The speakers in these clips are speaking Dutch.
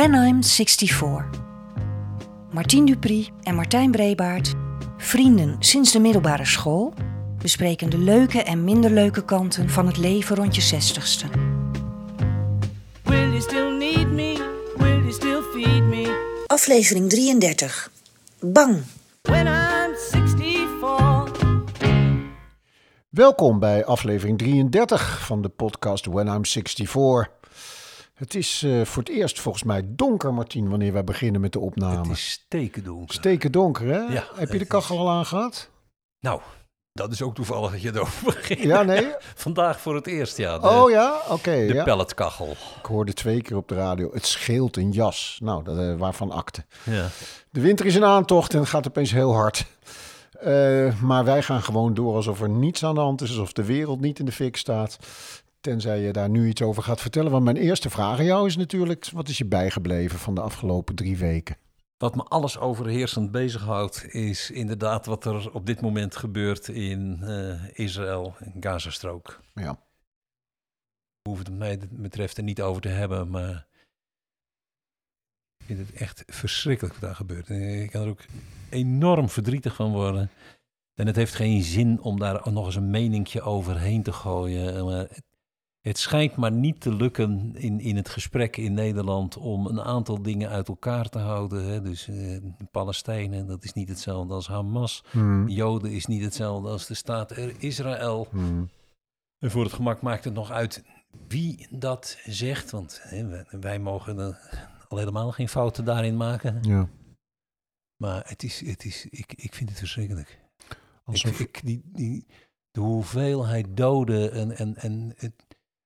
When I'm 64. Martien Dupri en Martijn Brebaert, vrienden sinds de middelbare school, bespreken de leuke en minder leuke kanten van het leven rond je zestigste. Will you still need me? Will you still feed me? Aflevering 33. Bang. When I'm 64. Welkom bij aflevering 33 van de podcast When I'm 64. Het is eh, voor het eerst volgens mij donker, Martien, wanneer wij beginnen met de opname. Het is stekendonker. Steken donker, hè? Ja, Heb je de kachel al aangehad? nou, dat is ook toevallig dat je erover begint. Ja, nee? Vandaag voor het eerst, ja. De, oh ja? Oké. de ja. pelletkachel. Ik hoorde twee keer op de radio, het scheelt een jas. Nou, dat, eh, waarvan akte. Ja. De winter is in aantocht en het gaat opeens heel hard. Eh, maar wij gaan gewoon door alsof er niets aan de hand is, alsof de wereld niet in de fik staat. Tenzij je daar nu iets over gaat vertellen. Want mijn eerste vraag aan jou is natuurlijk: wat is je bijgebleven van de afgelopen drie weken? Wat me alles overheersend bezighoudt, is inderdaad wat er op dit moment gebeurt in eh, Israël en Gazastrook. Ja, hoeven het mij betreft er niet over te hebben, maar ik vind het echt verschrikkelijk wat daar gebeurt. En Ik kan er ook enorm verdrietig van worden. En het heeft geen zin om daar nog eens een meningje overheen te gooien. Maar het, schijnt maar niet te lukken in, in het gesprek in Nederland om een aantal dingen uit elkaar te houden. Hè. Dus eh, Palestijnen, dat is niet hetzelfde als Hamas. Hmm. Joden is niet hetzelfde als de staat Israël. Hmm. En voor het gemak maakt het nog uit wie dat zegt. Want hè, wij, wij mogen er al helemaal geen fouten daarin maken. ja. Maar het is, het is, ik, ik vind het verschrikkelijk. Alsof, Ik, ik, die, die, de hoeveelheid doden en, en, en het,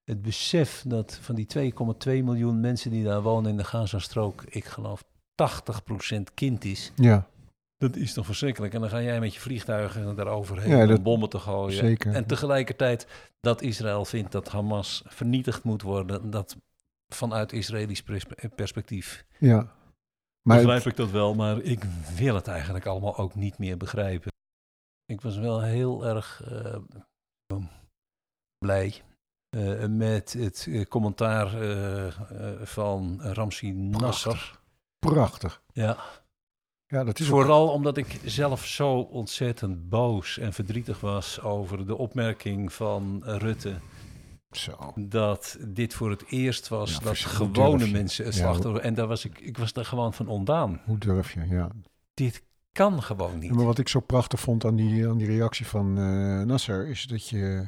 het besef dat van die 2,2 miljoen mensen die daar wonen in de Gazastrook, ik geloof 80% kind is. ja, Dat is toch verschrikkelijk. En dan ga jij met je vliegtuigen daaroverheen Ja, om bommen te gooien. zeker. En tegelijkertijd dat Israël vindt dat Hamas vernietigd moet worden. Dat vanuit Israëlisch pers- perspectief. ja. Maar Begrijp ik dat wel, maar ik wil het eigenlijk allemaal ook niet meer begrijpen. Ik was wel heel erg eh, blij eh, met het eh, commentaar eh, van Ramsi Nasser. prachtig. Ja, Ja, dat is ook- Vooral omdat ik zelf zo ontzettend boos en verdrietig was over de opmerking van Rutte. zo. Dat dit voor het eerst was Ja, dat gewone mensen het Ja, slachtoffer. En daar was ik, ik was er gewoon van ondaan. Hoe durf je? Ja. Dit kan gewoon niet. Ja, Maar wat ik zo prachtig vond aan die, aan die reactie van Nasser, is dat je,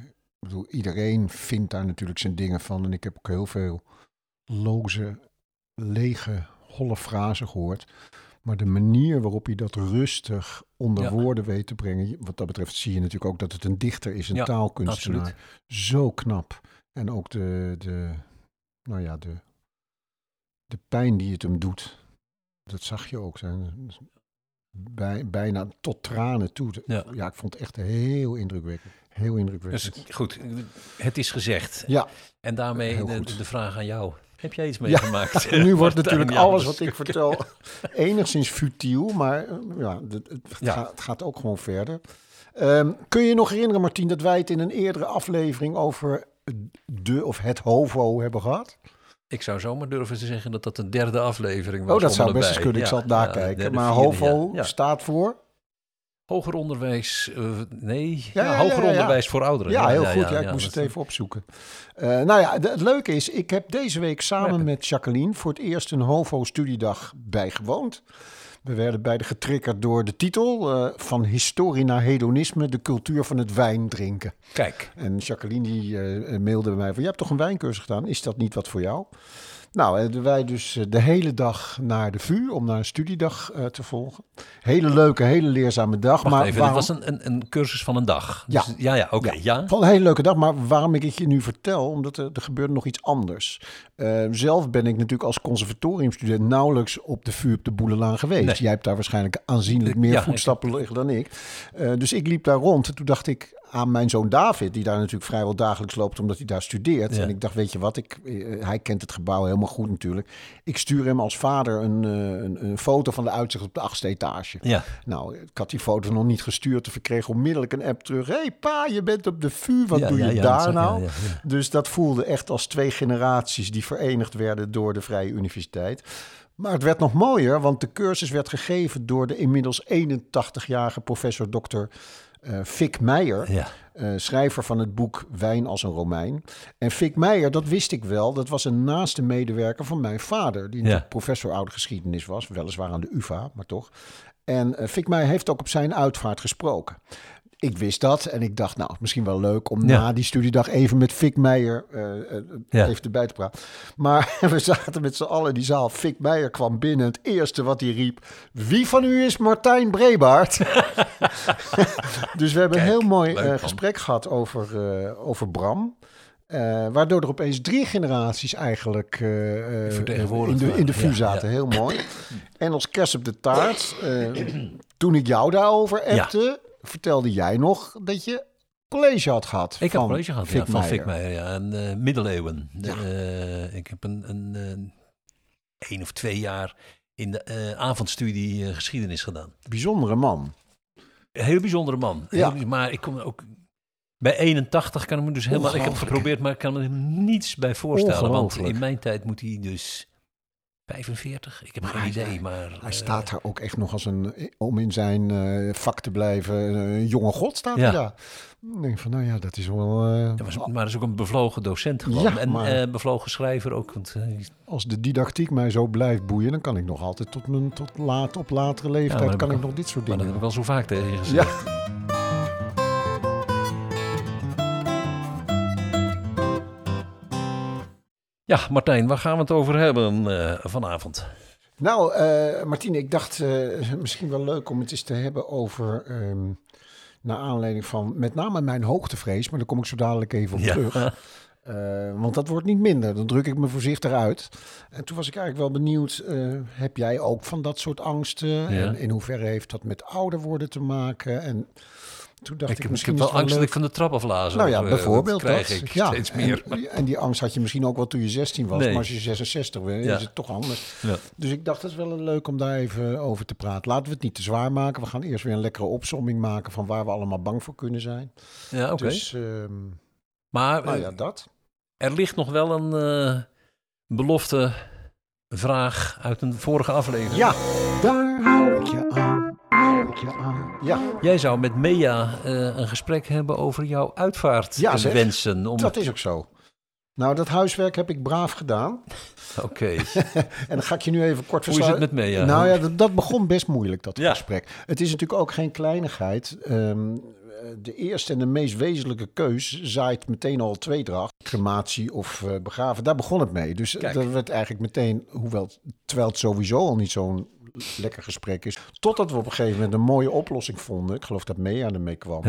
bedoel, iedereen vindt daar natuurlijk zijn dingen van. En ik heb ook heel veel loze, lege, holle frazen gehoord. Maar de manier waarop je dat rustig onder Ja. woorden weet te brengen, wat dat betreft zie je natuurlijk ook dat het een dichter is, een Ja, taalkunstenaar. absoluut. Zo knap. En ook de, de, nou ja, de, de pijn die het hem doet. Dat zag je ook. Zijn, bij, bijna tot tranen toe. Ja. Ja. ik vond het echt heel indrukwekkend. Heel Dus indrukwekkend. goed, het is gezegd. ja, En daarmee de, de vraag aan jou. Heb jij iets Ja, meegemaakt? nu wordt natuurlijk alles wat ik vertel enigszins futiel, maar eh, ja, het, het, Ja. Gaat, het gaat ook gewoon verder. Ehm, kun je je nog herinneren, Martien, dat wij het in een eerdere aflevering over de of het HOVO hebben gehad? Ik zou zomaar durven te zeggen dat dat een derde aflevering was. Oh, dat zou best kunnen. Ik Ja, zal het ja, nakijken. maar vierde, HOVO ja. Ja. staat voor? Hoger onderwijs, eh, nee, Ja, ja, ja, hoger ja, onderwijs voor ouderen. Ja, heel goed. Ja, ik moest het even opzoeken. Eh, nou ja, het leuke is, ik heb deze week samen met Jacqueline voor het eerst een HOVO-studiedag bijgewoond. We werden beide getriggerd door de titel eh, van historie naar hedonisme, de cultuur van het wijn drinken. Kijk, En Jacqueline die mailde bij mij van, je hebt toch een wijncursus gedaan, is dat niet wat voor jou? Nou, wij dus eh, de hele dag naar de VU om naar een studiedag eh, te volgen. Hele leuke, hele leerzame dag. wacht maar even, waarom- dit was een, een, een cursus van een dag. Ja. Dus, ja, ja, oké, Ja. ja. Van een hele leuke dag, maar waarom ik het je nu vertel, omdat er, er gebeurde nog iets anders. Eh, zelf ben ik natuurlijk als conservatoriumstudent nauwelijks op de vuur op de Boelenlaan geweest. Nee. Jij hebt daar waarschijnlijk aanzienlijk meer ja, voetstappen liggen dan ik. Eh, dus ik liep daar rond en toen dacht ik, aan mijn zoon David, die daar natuurlijk vrijwel dagelijks loopt, omdat hij daar studeert. Ja. En ik dacht, weet je wat, ik, eh, hij kent het gebouw helemaal goed natuurlijk. Ik stuur hem als vader een, eh, een, een foto van de uitzicht op de achtste etage. Ja, Nou, ik had die foto nog niet gestuurd. Of ik kreeg onmiddellijk een app terug. Hé hey, pa, je bent op de VU. Wat Ja, doe je daar nou? Dus dat voelde echt als twee generaties die verenigd werden door de Vrije Universiteit. Maar het werd nog mooier, want de cursus werd gegeven door de inmiddels 81-jarige professor Dr. eh Fik Meijer. ja. eh, schrijver van het boek Wijn als een Romein. En Fik Meijer, dat wist ik wel, dat was een naaste medewerker van mijn vader, die professor oude geschiedenis was, weliswaar aan de UvA, maar toch. En eh, Fik Meijer heeft ook op zijn uitvaart gesproken. Ik wist dat en ik dacht, nou, misschien wel leuk om Ja. na die studiedag even met Fik Meijer eh, Ja. even erbij te praten. Maar we zaten met z'n allen in die zaal. Fik Meijer kwam binnen. Het eerste wat hij riep, wie van u is Martijn Brebaert? dus we hebben een heel mooi leuk, eh, gesprek gehad over, over Bram. Waardoor er opeens drie generaties eigenlijk Vertegenwoordigd in de, in de waren, VU ja, zaten. ja. Heel mooi. En als kerst op de taart, toen ik jou daarover appte, vertelde jij nog dat je college had gehad. Ik heb college gehad Fik ja, van ja. En eh, middeleeuwen. Ja. Eh, ik heb een, een, een één of twee jaar in de eh, avondstudie eh, geschiedenis gedaan. Bijzondere man. Een heel bijzondere man. Ja. Heel- maar ik kom ook... Bij 81 kan ik me dus helemaal... Ik heb geprobeerd, maar ik kan me er niets bij voorstellen. Want in mijn tijd moet hij dus 45? Ik heb Maar geen hij- idee, maar... Hij eh, staat daar ook echt nog als een, om in zijn eh, vak te blijven, een jonge god staat Ja. hij daar. Ik denk van, nou ja, dat is wel... eh, maar hij is ook een bevlogen docent gewoon. Ja, en maar- bevlogen schrijver ook. Want, als de didactiek mij zo blijft boeien, dan kan ik nog altijd tot, mijn, tot laat, op latere leeftijd, maar kan ik nog dit soort maar dat dingen. heb ik al zo vaak tegen gezegd. Ja. Martijn, waar gaan we het over hebben eh, vanavond? Nou, Martine, ik dacht eh, misschien wel leuk om het eens te hebben over, ehm naar aanleiding van met name mijn hoogtevrees, maar daar kom ik zo dadelijk even op terug. Want dat wordt niet minder, dan druk ik me voorzichtig uit. En toen was ik eigenlijk wel benieuwd, heb jij ook van dat soort angsten? En in hoeverre heeft dat met ouder worden te maken? En toen dacht Ik, ik, heb- ik misschien heb is wel angst dat ik van de trap aflazen. nou ja, of, eh, bijvoorbeeld dat krijg dat. ik ja, steeds meer. En, en die angst had je misschien ook wel toen je 16 was. Nee. Maar als je 66 bent, Ja. is het toch anders. Ja. Dus ik dacht, dat is wel een leuk om daar even over te praten. Laten we het niet te zwaar maken. We gaan eerst weer een lekkere opsomming maken van waar we allemaal bang voor kunnen zijn. Ja, oké. Dus, ehm, maar nou eh, ja, dat. er ligt nog wel een eh, belofte vraag uit een vorige aflevering. Ja, daar Ja, Jij zou met Mea eh, een gesprek hebben over jouw uitvaart Ja. Om... dat is ook zo. Nou, dat huiswerk heb ik braaf gedaan. Oké. En dan ga ik je nu even kort Hoe is het met Mea? Nou ja, dat, dat begon best moeilijk, dat Ja. gesprek. Het is natuurlijk ook geen kleinigheid. Ehm, de eerste en de meest wezenlijke keus zaait meteen al tweedracht. Crematie of eh, begraven, daar begon het mee. Dus Kijk. dat werd eigenlijk meteen, hoewel, terwijl het sowieso al niet zo'n lekker gesprek is. Totdat we op een gegeven moment een mooie oplossing vonden. Ik geloof dat Mea ermee kwam.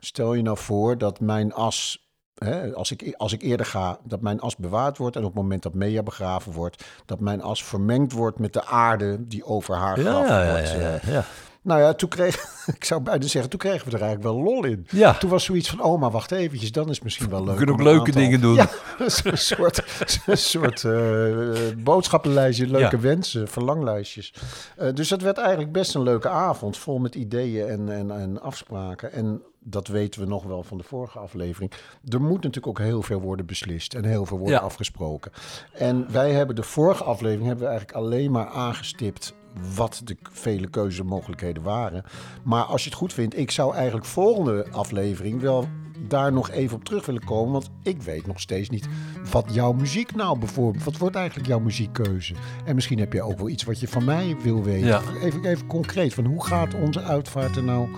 Stel je nou voor dat mijn as, hè, als, ik, als ik eerder ga, dat mijn as bewaard wordt. En op het moment dat Mea begraven wordt, dat mijn as vermengd wordt met de aarde die over haar ja, graf ja, ja, wordt. ja, eh. ja. Nou ja, toen kreeg, ik zou bijna zeggen, toen kregen we er eigenlijk wel lol in. Ja. Toen was zoiets van, oh, maar wacht eventjes, dan is misschien wel leuk. kunnen om ook leuke aantal- dingen doen. Ja, een soort, een soort eh, boodschappenlijstje, leuke Ja. wensen, verlanglijstjes. Eh, dus dat werd eigenlijk best een leuke avond, vol met ideeën en, en, en afspraken. En dat weten we nog wel van de vorige aflevering. Er moet natuurlijk ook heel veel worden beslist en heel veel worden Ja. afgesproken. En wij hebben de vorige aflevering hebben we eigenlijk alleen maar aangestipt wat de vele keuzemogelijkheden waren. Maar als je het goed vindt, ik zou eigenlijk volgende aflevering wel daar nog even op terug willen komen. Want ik weet nog steeds niet wat jouw muziek nou bijvoorbeeld. Wat wordt eigenlijk jouw muziekkeuze? En misschien heb je ook wel iets wat je van mij wil weten. Ja. Even, even concreet, van hoe gaat onze uitvaart er nou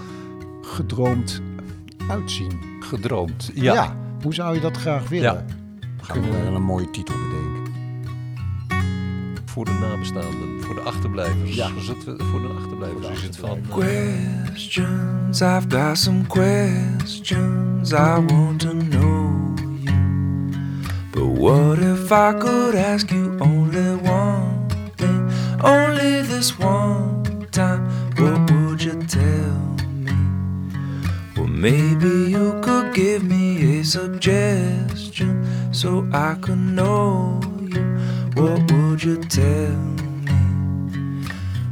gedroomd uitzien? Gedroomd. Ja. hoe zou je dat graag willen? Gaan we wel een mooie titel bedenken. Voor de nabestaanden, voor de achterblijvers. Ja. Is het, voor de achterblijvers is het van... Questions, I've got some questions. I want to know you. But what if I could ask you only one thing? Only this one time. What would you tell me? Well, maybe you could give me a suggestion so I could know you? What would you tell me?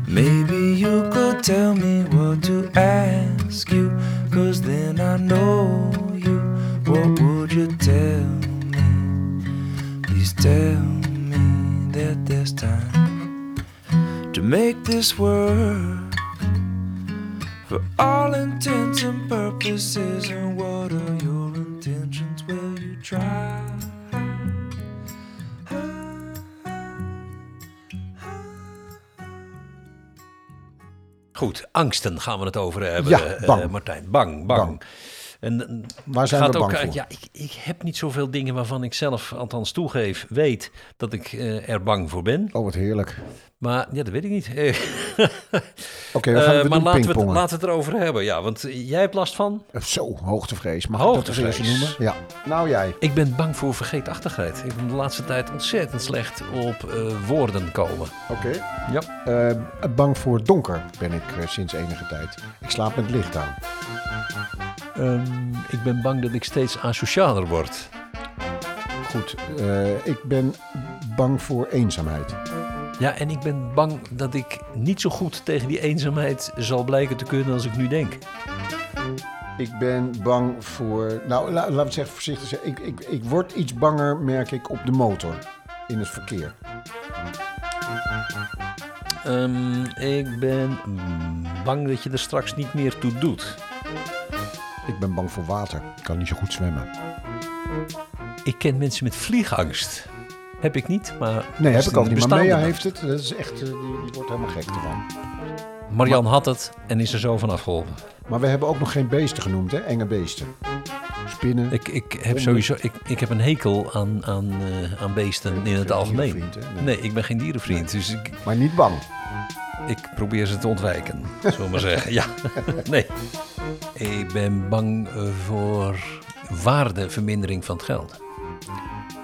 Maybe you could tell me what to ask you, cause then I know you. What would you tell me? Please tell me that there's time to make this work for all intents and purposes. And what are your Goed, angsten gaan we het over hebben, Ja, eh, bang. Martijn. Bang, bang. Bang. En, en Waar zijn we ook, bang voor? Ja, ik, ik heb niet zoveel dingen waarvan ik zelf, althans toegeef, weet dat ik eh, er bang voor ben. Oh, wat heerlijk. Maar ja, dat weet ik niet. Eh, Oké, we gaan eh, we maar laten we, het, laten we het erover hebben. Ja, want eh, jij hebt last van. Eh, Zo, hoogtevrees. Mag ik dat als Hoogtevrees. noemen? Ja. Nou jij. Ik ben bang voor vergeetachtigheid. Ik ben de laatste tijd ontzettend slecht op eh, woorden komen. Oké. Ja. Eh, bang voor donker ben ik eh, sinds enige tijd. Ik slaap met licht aan. Ehm, ik ben bang dat ik steeds asocialer word. Goed, eh, ik ben bang voor eenzaamheid. Ja, en ik ben bang dat ik niet zo goed tegen die eenzaamheid zal blijken te kunnen als ik nu denk. Ik ben bang voor, nou la, laten we het zeggen voorzichtig zeggen. Ik, ik, ik word iets banger, merk ik, op de motor in het verkeer. Ehm, ik ben bang dat je er straks niet meer toe doet. Ik ben bang voor water. Ik kan niet zo goed zwemmen. Ik ken mensen met vliegangst. Heb ik niet, maar... Nee, heb ik ook niet. Maar Mea heeft het. Dat is echt, eh, die, die wordt helemaal gek ervan. Marian had het en is er zo van afgeholpen. Maar we hebben ook nog geen beesten genoemd, hè? Enge beesten. Spinnen. Ik, ik heb sowieso ik, ik heb een hekel aan, aan, eh, aan beesten in het algemeen. Nee. Nee, ik ben geen dierenvriend, dus ik, Maar niet bang. ik probeer ze te ontwijken, zullen we maar zeggen. Ja, nee. Ik ben bang eh, voor waardevermindering van het geld.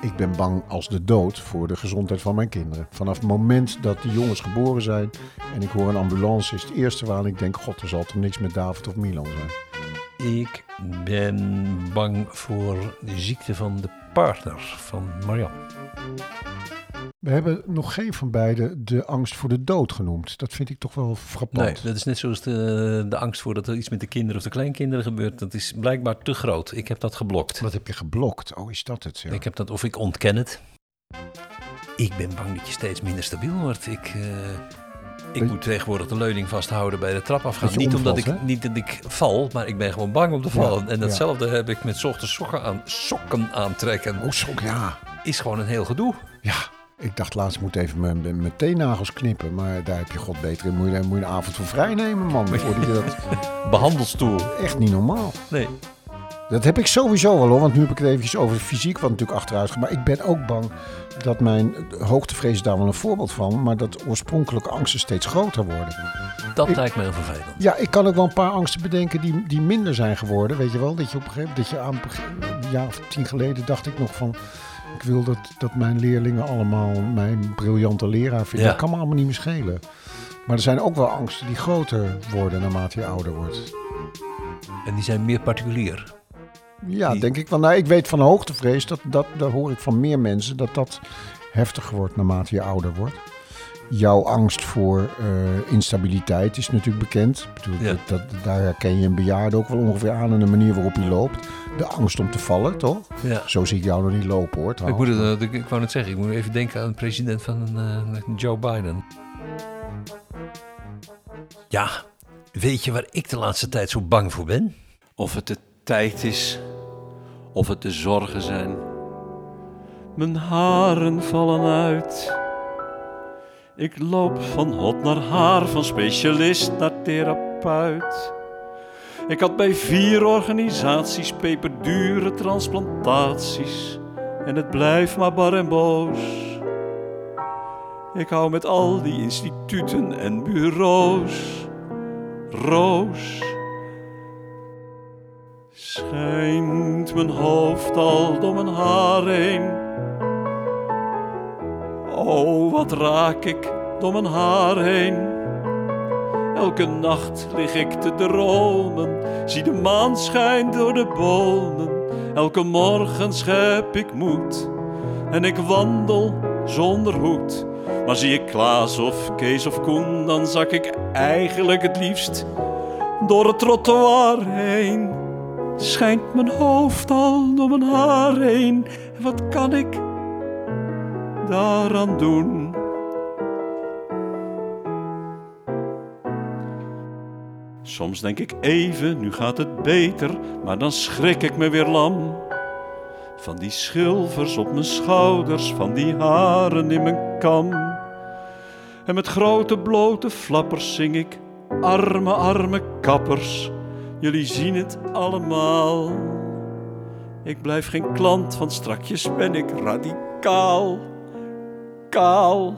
Ik ben bang als de dood voor de gezondheid van mijn kinderen. Vanaf het moment dat die jongens geboren zijn en ik hoor een ambulance, is het eerste waaraan ik denk: God, er zal toch niks met David of Milan zijn. Ik ben bang voor de ziekte van de partner van Marian. We hebben nog geen van beiden de angst voor de dood genoemd. Dat vind ik toch wel Nee, frappant. dat is net zoals de, de angst voor dat er iets met de kinderen of de kleinkinderen gebeurt. Dat is blijkbaar te groot. Ik heb dat geblokt. Wat heb je geblokt? Oh, is dat het? Ja. Ik heb dat, of ik ontken het. Ik ben bang dat je steeds minder stabiel wordt. Ik, eh, ik moet tegenwoordig de leuning vasthouden bij de trap afgaan. Niet omdat, ik, niet dat ik val, maar ik ben gewoon bang om te vallen. en ja. datzelfde heb ik met ochtends sokken, aan, sokken aantrekken. Oh, sok, ja. Is gewoon een heel gedoe. Ja, ik dacht laatst ik moet even mijn, mijn mijn teennagels knippen. Maar daar heb je god beter in. Moet je, moet je een avond voor vrij nemen, man. Voordat je dat Behandelstoel. echt niet normaal. Nee. Dat heb ik sowieso wel hoor, want nu heb ik het eventjes over fysiek, wat natuurlijk achteruit gaat. Maar ik ben ook bang dat mijn hoogtevrees is daar wel een voorbeeld van, maar dat oorspronkelijke angsten steeds groter worden. Dat Ik- lijkt me heel vervelend. Ja, ik kan ook wel een paar angsten bedenken die, die minder zijn geworden. Weet je wel, dat je op een gegeven moment, dat je aan een jaar of tien geleden dacht ik nog van, ik wil dat, dat mijn leerlingen allemaal mijn briljante leraar vinden. Ja. Dat kan me allemaal niet meer schelen. Maar er zijn ook wel angsten die groter worden naarmate je ouder wordt. En die zijn meer particulier. Ja, Die- denk ik wel. Nou, ik weet van hoogtevrees, dat, dat, daar hoor ik van meer mensen, dat dat heftiger wordt naarmate je ouder wordt. Jouw angst voor eh, instabiliteit is natuurlijk bekend. Ik bedoel, Ja. dat, daar herken je een bejaarde ook wel ongeveer aan en de manier waarop hij loopt. De angst om te vallen, toch? Ja. Zo zie ik jou nog niet lopen hoor. Ik, moet het, eh, ik, ik wou net zeggen, ik moet even denken aan de president van eh, Joe Biden. Ja, weet je waar ik de laatste tijd zo bang voor ben? Of het de tijd is, of het de zorgen zijn. Mijn haren vallen uit. Ik loop van hot naar haar, van specialist naar therapeut. Ik had bij vier organisaties peperdure transplantaties. En het blijft maar bar en boos. Ik hou met al die instituten en bureaus. Roos. Schijnt mijn hoofd al door mijn haar heen. Oh, wat raak ik door mijn haar heen. Elke nacht lig ik te dromen, zie de maan schijnt door de bomen. Elke morgen schep ik moed en ik wandel zonder hoed. Maar zie ik Klaas of Kees of Koen, dan zak ik eigenlijk het liefst door het trottoir heen. Schijnt mijn hoofd al door mijn haar heen. Wat kan ik daaraan doen? Soms denk ik even, nu gaat het beter, maar dan schrik ik me weer lam. Van die schilfers op mijn schouders, van die haren in mijn kam. En met grote blote flappers zing ik, arme, arme kappers, jullie zien het allemaal. Ik blijf geen klant, van strakjes ben ik radicaal, kaal.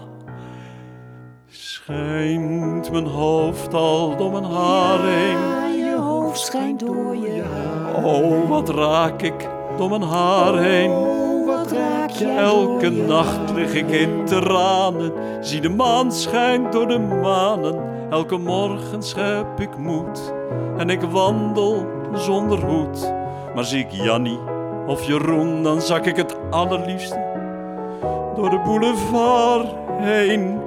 Schijnt mijn hoofd al door mijn haar heen. je hoofd schijnt door je haar. Oh, wat raak ik door mijn haar heen. Oh, wat raak je Elke nacht lig ik in tranen, zie de maan schijnt door de manen. Elke morgen schep ik moed en ik wandel zonder hoed. Maar zie ik Jannie of Jeroen, dan zak ik het allerliefste door de boulevard heen.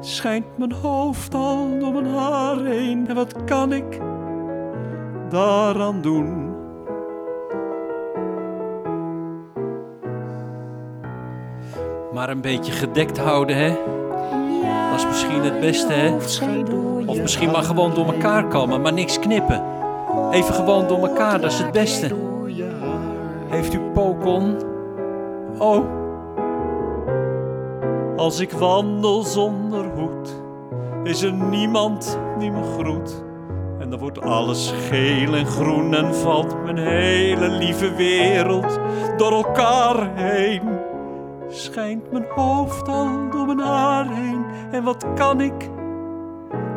Schijnt mijn hoofd al door mijn haar heen en wat kan ik daaraan doen? Maar een beetje gedekt houden, hè? Dat is misschien het beste, hè? Of misschien maar gewoon door elkaar kammen, maar niks knippen. Even gewoon door elkaar, dat is het beste. Heeft u pokon? Oh. Als ik wandel zonder hoed, is er niemand die me groet. En dan wordt alles geel en groen en valt mijn hele lieve wereld door elkaar heen. Schijnt mijn hoofd al door mijn haar heen en wat kan ik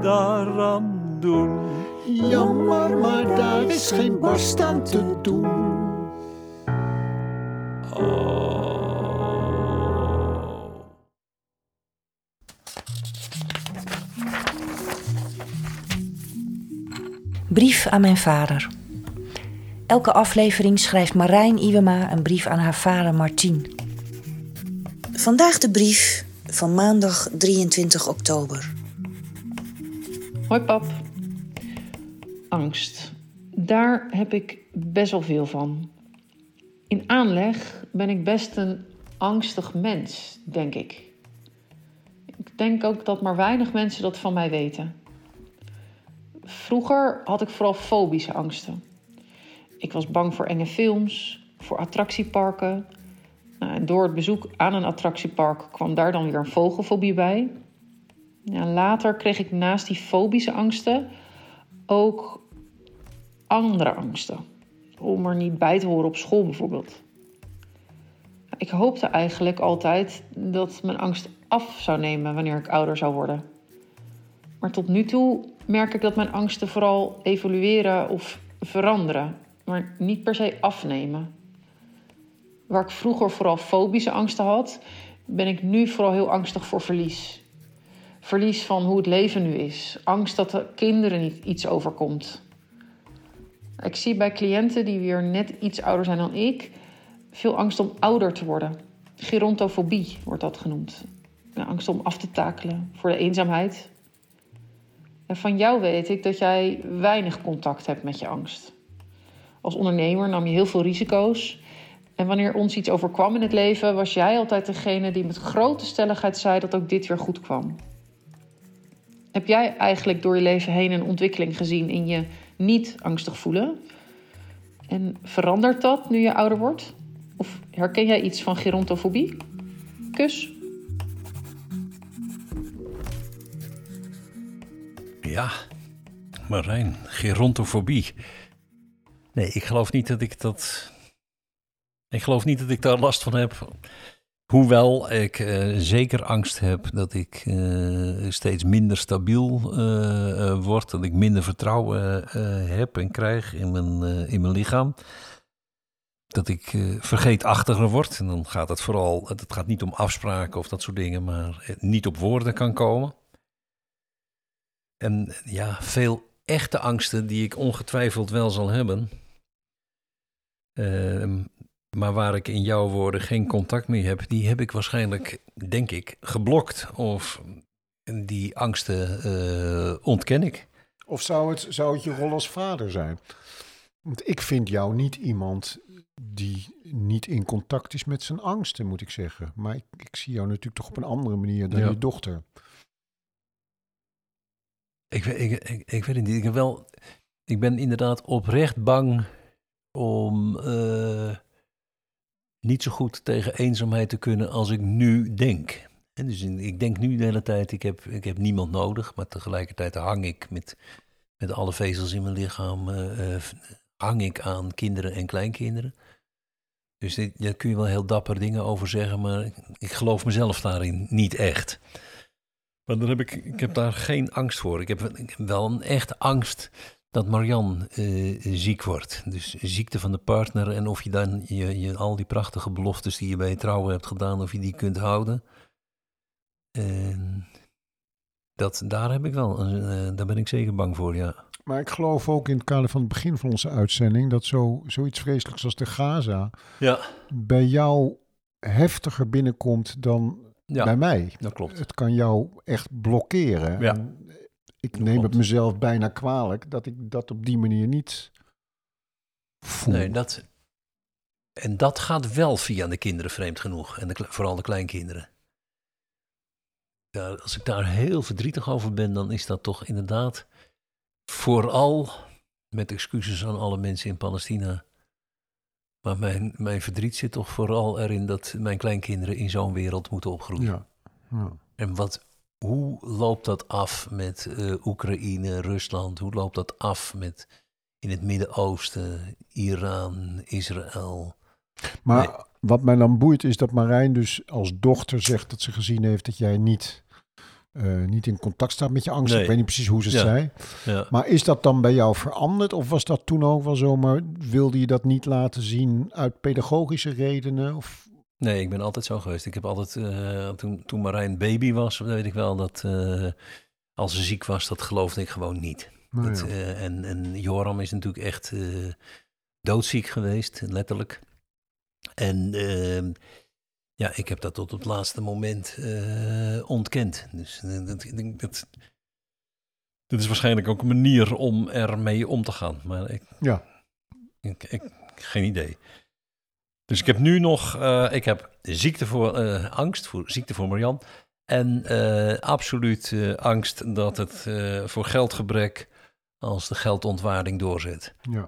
daaraan doen? Jammer, maar daar is geen barst aan te doen. Oh. Brief aan mijn vader. Elke aflevering schrijft Marijn Iwema een brief aan haar vader Martien. Vandaag de brief van maandag 23 oktober. Hoi pap. Angst. Daar heb ik best wel veel van. In aanleg ben ik best een angstig mens, denk ik. Ik denk ook dat maar weinig mensen dat van mij weten. Vroeger had ik vooral fobische angsten. Ik was bang voor enge films, voor attractieparken. Nou, en door het bezoek aan een attractiepark kwam daar dan weer een vogelfobie bij. Ja, later kreeg ik naast die fobische angsten ook andere angsten. Om er niet bij te horen op school bijvoorbeeld. Ik hoopte eigenlijk altijd dat mijn angst af zou nemen wanneer ik ouder zou worden. Maar tot nu toe merk ik dat mijn angsten vooral evolueren of veranderen, maar niet per se afnemen. Waar ik vroeger vooral fobische angsten had, ben ik nu vooral heel angstig voor verlies. Verlies van hoe het leven nu is. Angst dat de kinderen niet iets overkomt. Ik zie bij cliënten die weer net iets ouder zijn dan ik, veel angst om ouder te worden. Gerontofobie wordt dat genoemd. Angst om af te takelen voor de eenzaamheid. En van jou weet ik dat jij weinig contact hebt met je angst. Als ondernemer nam je heel veel risico's. En wanneer ons iets overkwam in het leven, was jij altijd degene die met grote stelligheid zei dat ook dit weer goed kwam. Heb jij eigenlijk door je leven heen een ontwikkeling gezien in je niet angstig voelen? En verandert dat nu je ouder wordt? Of herken jij iets van gerontofobie? Kus. Ja, Marijn, gerontofobie. Nee, ik geloof niet dat ik dat. Ik geloof niet dat ik daar last van heb. Hoewel ik eh, zeker angst heb dat ik eh, steeds minder stabiel eh, word. Dat ik minder vertrouwen heb en krijg in mijn, in mijn lichaam. Dat ik vergeetachtiger word. En dan gaat het vooral. Het gaat niet om afspraken of dat soort dingen, maar niet op woorden kan komen. En ja, veel echte angsten die ik ongetwijfeld wel zal hebben. Maar waar ik in jouw woorden geen contact mee heb, die heb ik waarschijnlijk, denk ik, geblokt. Of die angsten eh, ontken ik. Of zou het, zou het je rol als vader zijn? Want ik vind jou niet iemand die niet in contact is met zijn angsten, moet ik zeggen. Maar ik, ik zie jou natuurlijk toch op een andere manier dan Ja. je dochter. Ik, weet- ik, ik, ik weet het niet. Ik, wel, ik ben inderdaad oprecht bang om eh, niet zo goed tegen eenzaamheid te kunnen als ik nu denk. En dus ik denk nu de hele tijd, ik heb, ik heb niemand nodig, maar tegelijkertijd hang ik met, met alle vezels in mijn lichaam, eh, eh, hang ik aan kinderen en kleinkinderen. Dus daar kun je wel heel dapper dingen over zeggen, maar ik, geloof mezelf daarin niet echt. Maar dan heb ik, ik heb daar geen angst voor. Ik heb, ik heb wel een echte angst dat Marian eh, ziek wordt. Dus ziekte van de partner en of je dan je, je, al die prachtige beloftes die je bij je trouwen hebt gedaan, of je die kunt houden. En dat, daar heb ik wel, eh, daar ben ik zeker bang voor, ja. Maar ik geloof ook in het kader van het begin van onze uitzending dat zo, zoiets vreselijks als de Gaza Ja, bij jou heftiger binnenkomt dan ja bij mij. dat klopt. Het kan jou echt blokkeren. Ja. En ik neem het mezelf bijna kwalijk dat ik dat op die manier niet voel. Nee, dat, en dat gaat wel via de kinderen, vreemd genoeg. En de, vooral de kleinkinderen. Ja, als ik daar heel verdrietig over ben, dan is dat toch inderdaad vooral, met excuses aan alle mensen in Palestina. Maar mijn, mijn verdriet zit toch vooral erin dat mijn kleinkinderen in zo'n wereld moeten opgroeien. Ja. Ja. En wat, hoe loopt dat af met eh, Oekraïne, Rusland? Hoe loopt dat af met in het Midden-Oosten, Iran, Israël? Maar Nee. wat mij dan boeit is dat Marijn dus als dochter zegt dat ze gezien heeft dat jij niet, eh, niet in contact staat met je angst. Nee. Ik weet niet precies hoe ze het Ja. zei. Ja. Maar is dat dan bij jou veranderd of was dat toen ook wel zo, maar wilde je dat niet laten zien uit pedagogische redenen? Of... Nee, ik ben altijd zo geweest. Ik heb altijd, eh, toen, toen Marijn baby was, weet ik wel dat eh, als ze ziek was, dat geloofde ik gewoon niet. Nou Dat, ja. eh, en, en Joram is natuurlijk echt doodziek geweest, letterlijk. En ehm, ja, ik heb dat tot op het laatste moment ontkend. Dus dat, dat, dat is waarschijnlijk ook een manier om ermee om te gaan. Maar ik, Ja. ik, ik geen idee. Dus ik heb nu nog, eh, ik heb ziekte voor eh, angst, voor ziekte voor Marian. En eh, absoluut angst dat het voor geldgebrek als de geldontwaarding doorzet. ja.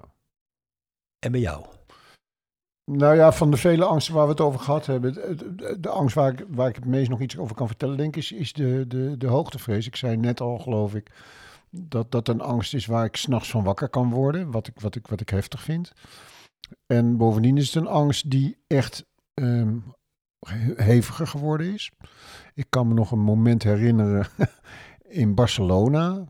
En bij jou? Nou ja, van de vele angsten waar we het over gehad hebben, de angst waar ik, waar ik het meest nog iets over kan vertellen, denk ik, is, is de, de, de hoogtevrees. Ik zei net al, geloof ik, dat dat een angst is waar ik s'nachts van wakker kan worden, wat ik, wat, ik, wat ik heftig vind. En bovendien is het een angst die echt ehm, he- heviger geworden is. Ik kan me nog een moment herinneren in Barcelona.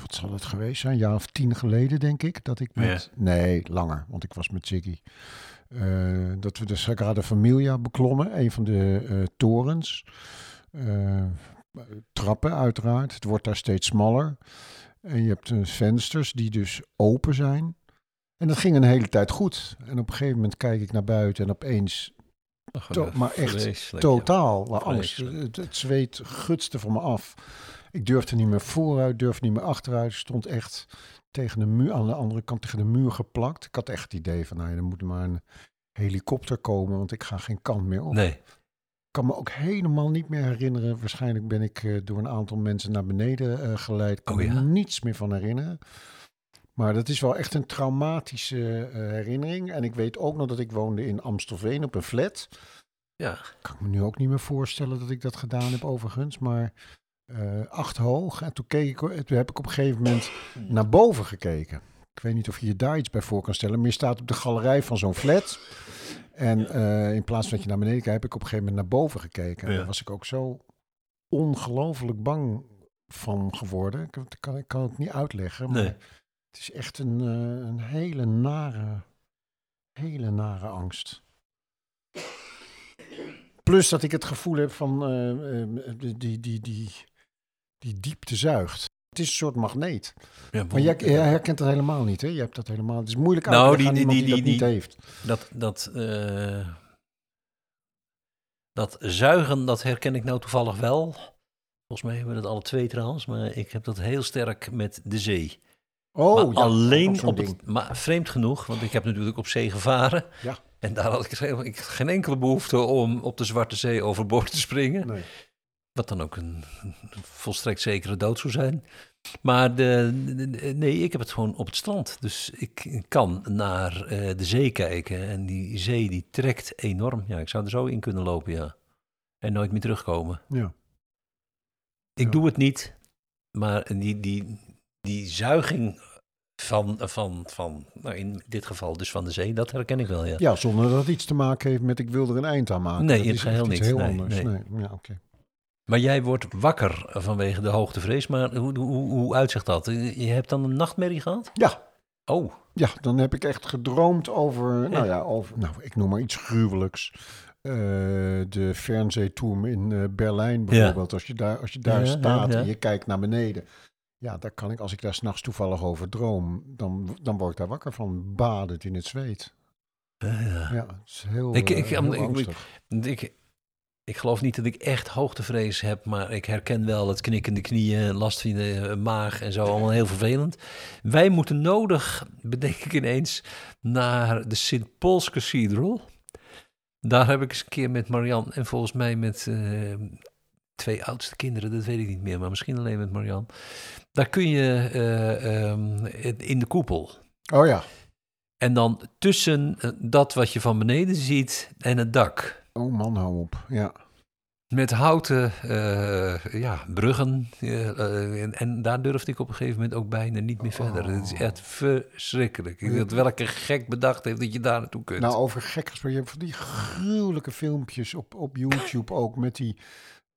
Wat zal het geweest zijn? Een jaar of tien geleden, denk ik. Dat ik met. Nee, langer, want ik was met Ziggy. Eh, dat we de Sagrada Familia beklommen, een van de eh, torens. Eh, trappen, uiteraard. Het wordt daar steeds smaller. En je hebt vensters die dus open zijn. En dat ging een hele tijd goed. En op een gegeven moment kijk ik naar buiten en opeens To- maar echt totaal waar angst. Vreselijk. Het, het zweet gutste van me af. Ik durfde niet meer vooruit, durfde niet meer achteruit. Stond echt tegen de muur, aan de andere kant tegen de muur geplakt. Ik had echt het idee van, nou ja, er moet maar een helikopter komen, want ik ga geen kant meer op. Nee, Ik kan me ook helemaal niet meer herinneren. Waarschijnlijk ben ik eh, door een aantal mensen naar beneden eh, geleid. Ik kan Oh ja? me niets meer van herinneren. Maar dat is wel echt een traumatische eh, herinnering. En ik weet ook nog dat ik woonde in Amstelveen op een flat. ja. Kan ik me nu ook niet meer voorstellen dat ik dat gedaan heb overigens. Maar eh, acht hoog. En toen, keek ik, toen heb ik op een gegeven moment naar boven gekeken. Ik weet niet of je je daar iets bij voor kan stellen. Maar je staat op de galerij van zo'n flat. En eh, in plaats van dat je naar beneden kijkt, heb ik op een gegeven moment naar boven gekeken. En Ja. daar was ik ook zo ongelooflijk bang van geworden. Ik, ik kan, ik kan het niet uitleggen. Maar Nee. Het is echt een, eh, een hele nare, hele nare angst. Plus dat ik het gevoel heb van eh, eh, die, die, die, die, die diepte zuigt. Het is een soort magneet. Ja, Maar jij, herkent dat helemaal niet, hè? Je hebt dat helemaal... Het is moeilijk Nou, te leggen die- aan die- die, die- dat niet heeft. Dat, dat, eh, dat zuigen, dat herken ik nou toevallig wel. Volgens mij hebben we dat alle twee trouwens, maar ik heb dat heel sterk met de zee. Oh, maar ja, alleen op het, maar vreemd genoeg, want ik heb natuurlijk op zee gevaren. Ja. En daar had ik, geen- ik had geen enkele behoefte om op de Zwarte Zee overboord te springen. Nee. Wat dan ook een, een volstrekt zekere dood zou zijn. Maar de, de- de- nee, ik heb het gewoon op het strand. Dus ik kan naar eh, de zee kijken. En die zee die trekt enorm. Ja, ik zou er zo in kunnen lopen, ja. En nooit meer terugkomen. Ja. Ik Ja. doe het niet. Maar die, die, die zuiging van, van, van nou in dit geval dus van de zee, dat herken ik wel, ja. ja, zonder dat het iets te maken heeft met ik wil er een eind aan maken. Nee, Dat in het is geheel niet. heel Nee, anders. nee. Nee. Ja, oké. Maar jij wordt wakker vanwege de hoogtevrees. Maar hoe, hoe, hoe uitzicht dat? Je hebt dan een nachtmerrie gehad? Ja, Oh, Ja, dan heb ik echt gedroomd over, Ja. nou ja, over, nou, ik noem maar iets gruwelijks. Eh, de Fernseetour in eh, Berlijn bijvoorbeeld. Als je daar, als je daar Ja, staat en je kijkt naar beneden. Ja, daar kan ik, als ik daar s'nachts toevallig over droom, dan, dan word ik daar wakker van, badend in het zweet. ja, ja. Ja, het is heel, Ik- ik, ik- heel ik-. Ik, ik geloof niet dat ik echt hoogtevrees heb, maar ik herken wel het knikkende knieën, last van de maag en zo, allemaal heel vervelend. Wij moeten nodig, bedenk ik ineens, naar de St. Paul's Cathedral. Daar heb ik eens een keer met Marian en volgens mij met eh, twee oudste kinderen, dat weet ik niet meer, maar misschien alleen met Marian. Daar kun je eh, ehm, in de koepel. Oh ja, En dan tussen eh, dat wat je van beneden ziet en het dak. oh man, hou op. Ja, Met houten eh, ja, bruggen. en, en daar durfde ik op een gegeven moment ook bijna niet meer verder. Het is echt verschrikkelijk. Ik dacht, welke gek bedacht heeft dat je daar naartoe kunt. nou over gek gesproken, je hebt van die gruwelijke filmpjes op, op YouTube ook met die,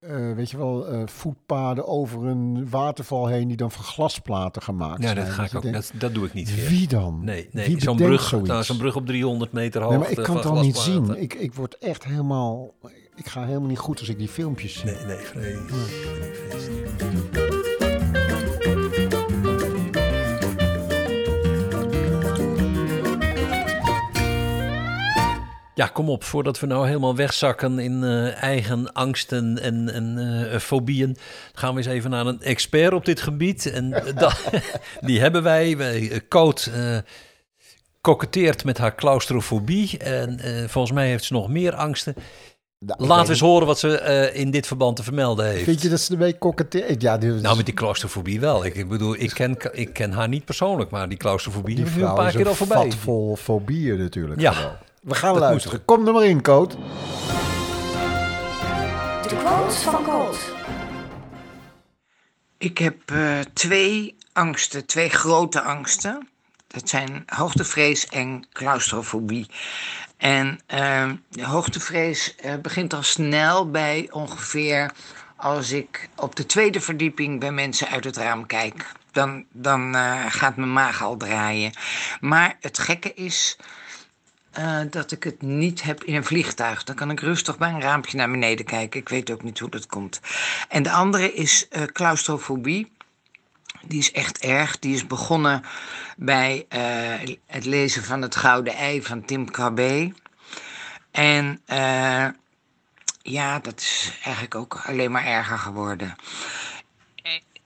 eh, weet je wel, eh, voetpaden over een waterval heen die dan van glasplaten gemaakt ja, zijn. dat ga ik ook. denkt, Dat, dat doe ik niet. Veer. Wie dan? Nee, nee. Zo'n brug, zoiets? nou, zo'n brug op 300 meter hoogte. Nee, maar ik kan het al niet zien. Ik, ik word echt helemaal... Ik ga helemaal niet goed als ik die filmpjes zie. Nee, nee, vrees. Nee, vrees Ja, kom op, voordat we nou helemaal wegzakken in eh, eigen angsten en, en eh, fobieën, gaan we eens even naar een expert op dit gebied. En eh, da- die hebben wij. wij Coot eh koketteert met haar claustrofobie. En volgens mij heeft ze nog meer angsten. Nou, ik Laten we eens horen wat ze in dit verband te vermelden heeft. Vind je dat ze ermee koketteert? Ja, Nou, met die claustrofobie wel. Ik bedoel, ik ken, ik ken haar niet persoonlijk, maar die claustrofobie die vrouw een paar is keer al voorbij. vat vol fobieën natuurlijk. Ja. We gaan Dat luisteren. Kom er maar in, Coot. De quote van Colt. Ik heb eh, twee angsten, twee grote angsten. Dat zijn hoogtevrees en claustrofobie. En eh, de hoogtevrees eh, begint al snel bij ongeveer als ik op de tweede verdieping bij mensen uit het raam kijk. Dan, dan eh, gaat mijn maag al draaien. Maar het gekke is eh, dat ik het niet heb in een vliegtuig. Dan kan ik rustig bij een raampje naar beneden kijken. Ik weet ook niet hoe dat komt. En de andere is eh, claustrofobie. Die is echt erg. Die is begonnen bij eh, het lezen van Het Gouden Ei van Tim Cabé. En ja, dat is eigenlijk ook alleen maar erger geworden.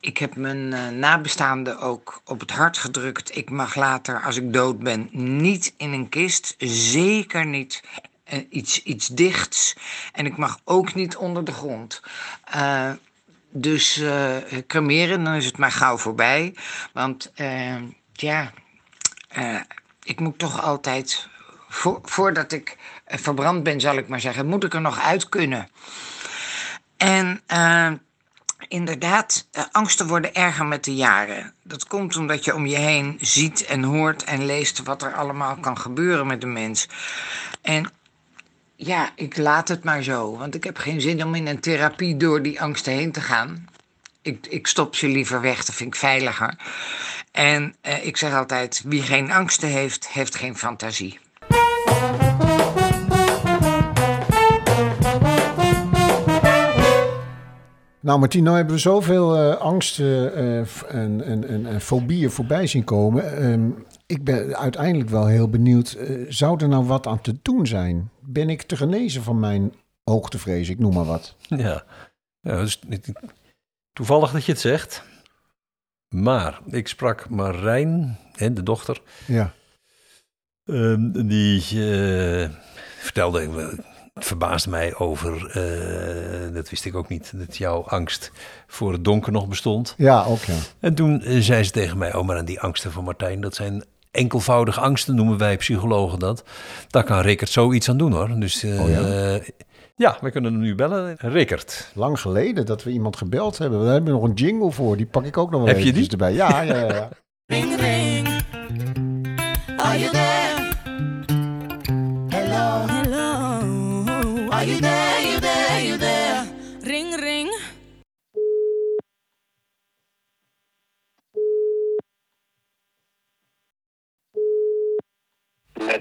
Ik heb mijn eh, nabestaanden ook op het hart gedrukt. Ik mag later, als ik dood ben, niet in een kist. Zeker niet eh, iets, iets dichts. En ik mag ook niet onder de grond. Eh, dus cremeren, dan is het maar gauw voorbij. Want ja, ik moet toch altijd, vo- voordat ik verbrand ben, zal ik maar zeggen, moet ik er nog uit kunnen. En inderdaad, eh, angsten worden erger met de jaren. Dat komt omdat je om je heen ziet en hoort en leest wat er allemaal kan gebeuren met een mens. En ja, ik laat het maar zo, want ik heb geen zin om in een therapie door die angsten heen te gaan. Ik, ik stop ze liever weg, dat vind ik veiliger. En eh, ik zeg altijd: wie geen angsten heeft, heeft geen fantasie. Nou, Martien, nou hebben we zoveel eh, angsten eh, f- en, en, en, en fobieën voorbij zien komen. Ehm, ik ben uiteindelijk wel heel benieuwd. eh, zou er nou wat aan te doen zijn? Ben ik te genezen van mijn hoogtevrees? Ik noem maar wat. Ja, dus, toevallig dat je het zegt. Maar ik sprak Marijn, hè, de dochter, Ja. Ehm, die eh, vertelde, het verbaasde mij over, eh, dat wist ik ook niet, dat jouw angst voor het donker nog bestond. Ja, ook ja. En toen eh, zei ze tegen mij, oh maar aan die angsten van Martijn, dat zijn enkelvoudige angsten, noemen wij psychologen dat. Daar kan Rickert zoiets aan doen hoor. Dus eh, Oh ja? ja, we kunnen hem nu bellen. Rickert. Lang geleden dat we iemand gebeld hebben. Daar hebben we nog een jingle voor. Die pak ik ook nog wel Heb je die? erbij. Ja, ja, ja. ja. Ring ring. Are you there?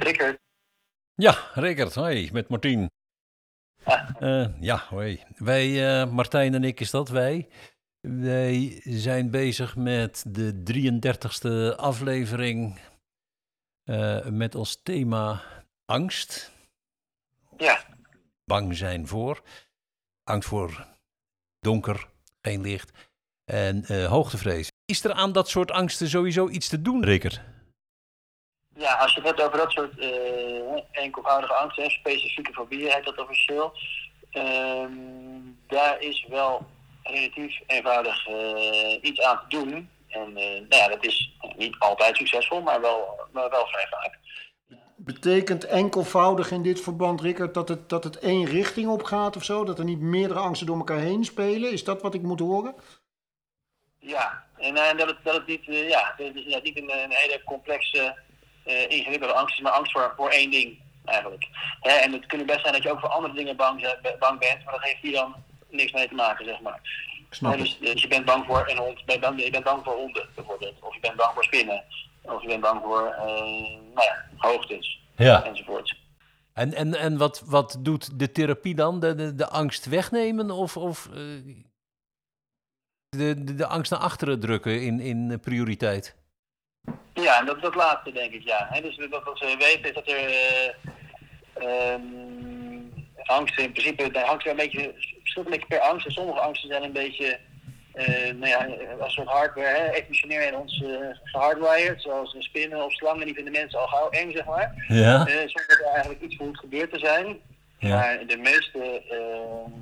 Rickert. Ja, Rickert, hoi, met Martien. Eh, ja, hoi. Wij, eh, Martijn en ik is dat, wij. Wij zijn bezig met de 33ste aflevering eh, met als thema angst. Ja. Bang zijn voor. Angst voor donker, geen licht en hoogtevrees. Is er aan dat soort angsten sowieso iets te doen, Rickert? Ja, als je het hebt over dat soort eh enkelvoudige angsten, specifieke fobieën heet dat officieel. ehm, daar is wel relatief eenvoudig eh, iets aan te doen. En eh, nou ja, dat is niet altijd succesvol, maar wel, maar wel vrij vaak. Betekent enkelvoudig in dit verband, Rickert, dat het, dat het één richting op gaat of zo? Dat er niet meerdere angsten door elkaar heen spelen? Is dat wat ik moet horen? Ja, en dat, het, dat het niet, ja, dat het ja, niet een, een hele complexe, eh, ingewikkelde angst is, maar angst voor, voor één ding eigenlijk. Hè, en het kan best zijn dat je ook voor andere dingen bang, bang bent, maar dat heeft hier dan niks mee te maken, zeg maar. Hè, dus, dus je bent bang voor een hond, ben bang, je bent bang voor honden bijvoorbeeld, of je bent bang voor spinnen, of je bent bang voor eh, nou ja, hoogtes Ja. enzovoort. En, en, en wat, wat doet de therapie dan? De, de, de angst wegnemen of, of eh, de, de, de angst naar achteren drukken in, in eh, prioriteit? Ja, en dat, dat laatste denk ik, ja. Hè, dus wat, wat we weten is dat er eh, ehm, angst in principe, de angst een beetje verschillend per angst. En sommige angsten zijn een beetje, eh, nou ja, als een soort hardware, hè, evolutionair in ons eh gehardwired, zoals spinnen of slangen, die vinden mensen al gauw eng, zeg maar. Ja. Eh, zonder er eigenlijk iets voor hoeft gebeurd te zijn. Ja. Maar de meeste ehm,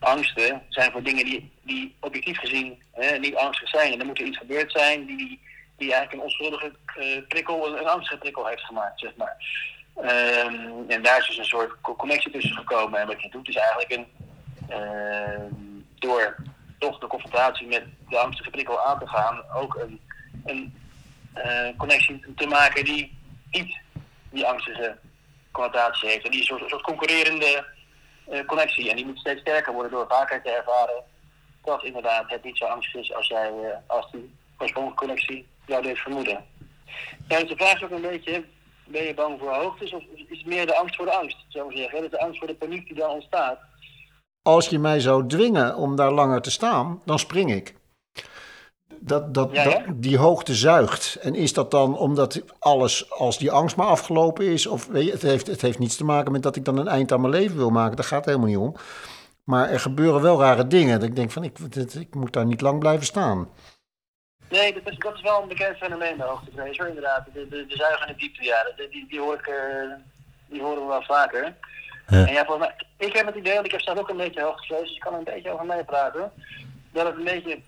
angsten zijn voor dingen die, die objectief gezien hè, niet angstig zijn. En er moet er iets gebeurd zijn die, die eigenlijk een onschuldige eh, prikkel, een, angstige prikkel heeft gemaakt, zeg maar. Ehm, en daar is dus een soort co- connectie tussen gekomen. En wat je doet is eigenlijk een, ehm, door toch de confrontatie met de angstige prikkel aan te gaan, ook een, een eh, connectie te maken die niet die angstige connotatie heeft. En die is een soort, concurrerende eh, connectie. En die moet steeds sterker worden door vaker te ervaren dat inderdaad het niet zo angstig is als, jij, als die oorspronkelijke connectie jou deed vermoeden. Ja, dus de vraag is ook een beetje, ben je bang voor hoogtes of is het meer de angst voor de angst, zou ik zeggen. Dat is de angst voor de paniek die dan ontstaat. Als je mij zou dwingen om daar langer te staan, dan spring ik. Dat, dat, Ja, dat, die hoogte zuigt. En is dat dan omdat alles, als die angst maar afgelopen is? Of weet je, het, heeft, het heeft niets te maken met dat ik dan een eind aan mijn leven wil maken. Daar gaat helemaal niet om. Maar er gebeuren wel rare dingen. Dat ik denk van, ik, ik moet daar niet lang blijven staan. Nee, dat is, dat is wel een bekend fenomeen hoogtevrees hoor, inderdaad. De, de, de zuigende diepte, ja, die, die, die, hoor ik, eh, die horen we wel vaker. En ja, volgens mij, ik heb het idee, want ik heb zelf ook een beetje hoogtevrees, dus ik kan er een beetje over meepraten. Dat het een beetje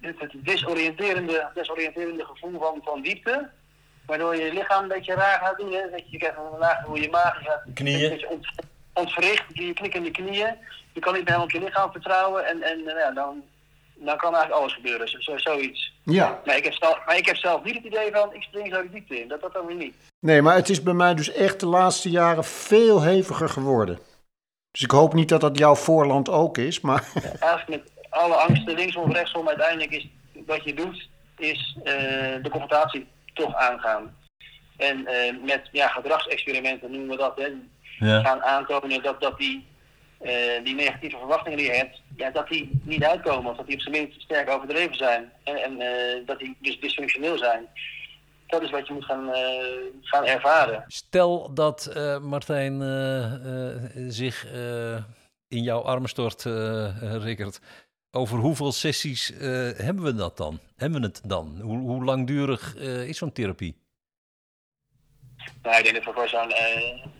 het, het desoriënterende, desoriënterende gevoel van, van diepte, waardoor je je lichaam een beetje raar gaat doen. Hè? Dat je krijgt een laag hoe je maag gaat Knieën. een beetje ont, ontwricht, je knikkende knieën. Je kan niet meer helemaal op je lichaam vertrouwen en, en eh, ja, dan, dan kan eigenlijk alles gebeuren. Zo, zo- zoiets. Ja. Maar ik, heb zelf, maar ik heb zelf niet het idee van, ik spring zo de diepte in. Dat dat dan weer niet. Nee, maar het is bij mij dus echt de laatste jaren veel heviger geworden. Dus ik hoop niet dat dat jouw voorland ook is, maar Eigenlijk met alle angsten, linksom of rechtsom, uiteindelijk is wat je doet, is eh, de confrontatie toch aangaan. En eh, met ja, gedragsexperimenten noemen we dat, hè, Ja. gaan aantonen dat, dat die eh, die negatieve verwachtingen die je hebt, ja, dat die niet uitkomen. Of dat die op zijn minst sterk overdreven zijn. En, en eh, dat die dus dysfunctioneel zijn. Dat is wat je moet gaan, eh, gaan ervaren. Stel dat Martijn zich in jouw armen stort, Rickert. Over hoeveel sessies hebben we dat dan? Hebben we het dan? Hoe, hoe langdurig is zo'n therapie? Nou, ik denk dat voor zo'n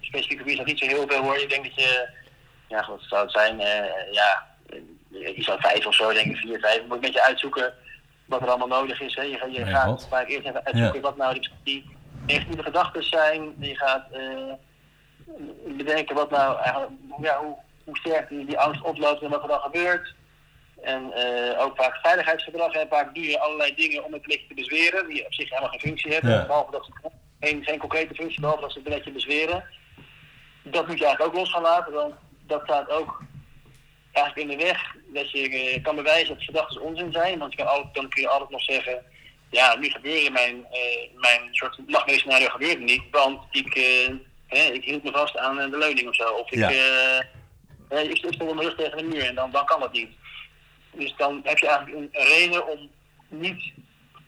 specifieke gebied nog niet zo heel veel hoor. Ik denk dat je, ja, wat zou het zijn? eh, ja, eh, iets van vijf of zo, denk ik, vier, vijf. Moet een beetje uitzoeken wat er allemaal nodig is. Hè. Je, gaat- je vaak eerst even uitzoeken Ja. wat nou die, die negatieve gedachten zijn. Je gaat eh, bedenken wat nou eigenlijk, ja, hoe, hoe sterk die, die angst oploopt en wat er dan gebeurt. En ook vaak veiligheidsgedrag. En vaak doe je allerlei dingen om het billetje te bezweren, die op zich helemaal geen functie hebben. Ja. Behalve dat ze geen, geen concrete functie, behalve dat ze het billetje bezweren. Dat moet je eigenlijk ook los gaan laten, want dat staat ook eigenlijk in de weg dat je eh, kan bewijzen dat gedachten onzin zijn. Want je kan altijd, dan kun je altijd nog zeggen, ja, nu gebeurde mijn, eh, mijn soort nachtmerriescenario gebeurde niet, want ik, eh, hè, ik hield me vast aan de leuning of zo. Of ik, Ja. hè, ik stond op mijn rug tegen de muur en dan, dan kan dat niet. Dus dan heb je eigenlijk een, reden om niet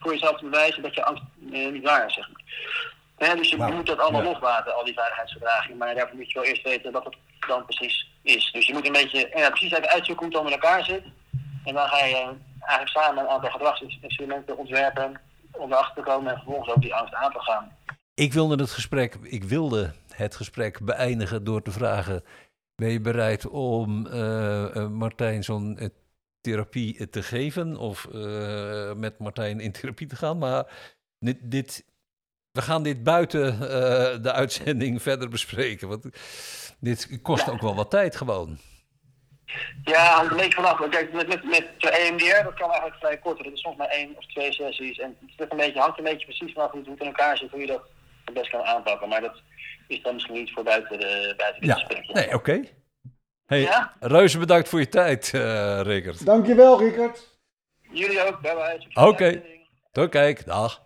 voor jezelf te bewijzen dat je angst niet waar is, zeg maar. Dus je moet dat allemaal ja. loslaten, al die veiligheidsverdragingen. Maar daarvoor moet je wel eerst weten wat het dan precies is. Dus je moet een beetje ja, precies even uitzoeken hoe het dan met elkaar zit. En dan ga je eh, eigenlijk samen een aantal gedragsexperimenten ontwerpen om erachter te komen en vervolgens ook die angst aan te gaan. Ik wilde het gesprek, ik wilde het gesprek beëindigen door te vragen: ben je bereid om eh, eh, Martijn zo'n eh, therapie eh, te geven of eh, met Martijn in therapie te gaan? Maar dit, dit, we gaan dit buiten eh, de uitzending verder bespreken, want dit kost ook wel wat tijd gewoon. Ja, een beetje vanaf. Want Kijk, met, met, met de EMDR, dat kan eigenlijk vrij kort. Dat is soms maar één of twee sessies. En het een beetje, hangt een beetje precies vanaf hoe het hoe het in elkaar zit, hoe je dat het best kan aanpakken. Maar dat is dan misschien niet voor buiten, de, buiten dit Ja, gesprek. nee, oké. Hey, Ja? Reuze bedankt voor je tijd, eh Rickert. Dankjewel, Rickert. Jullie ook, bye bye. Oké. de uitzending. Tot kijk, dag.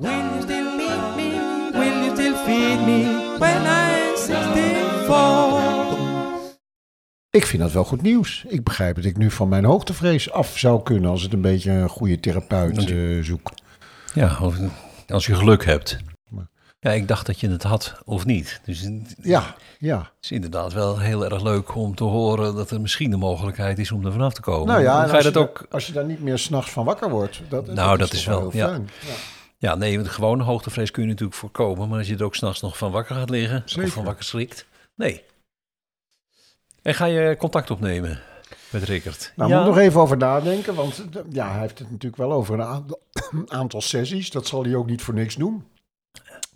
Will you still need me? Will you still feed me when I'm 64? Ik vind dat wel goed nieuws. Ik begrijp dat ik nu van mijn hoogtevrees af zou kunnen als het een beetje een goede therapeut Want eh, zoek. Ja, of- als je geluk hebt. Maar- Ja, ik dacht dat je het had of niet. Dus het Ja, ja. is inderdaad wel heel erg leuk om te horen dat er misschien de mogelijkheid is om er vanaf te komen. Nou ja, en ga je als, dat je, ook. als je daar niet meer s'nachts van wakker wordt. Dat, Nou, dat is wel- heel ja. fijn. Ja. Ja, nee, want gewone hoogtevrees kun je natuurlijk voorkomen. Maar als je er ook s'nachts nog van wakker gaat liggen, Zeker. of van wakker schrikt. Nee. En ga je contact opnemen met Rickert? Nou, ja. moet nog even over nadenken, want ja, hij heeft het natuurlijk wel over een aantal, aantal sessies. Dat zal hij ook niet voor niks doen.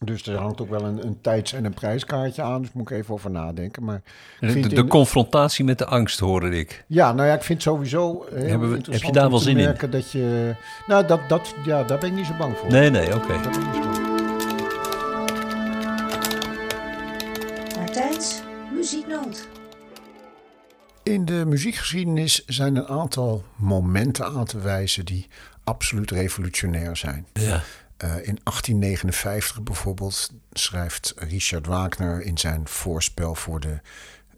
Dus er hangt ook wel een, een tijds- en een prijskaartje aan, dus moet ik even over nadenken. Maar de, vind de confrontatie met de angst hoorde ik. ja, nou ja, ik vind sowieso heel Hebben we- interessant heb je daar wel zin in? dat je... Nou, dat, dat, ja, daar ben ik niet zo bang voor. Nee, nee, oké. Martijns muzieknoot. In de muziekgeschiedenis zijn een aantal momenten aan te wijzen die absoluut revolutionair zijn. Ja. Eh, in 1859 bijvoorbeeld schrijft Richard Wagner in zijn voorspel voor de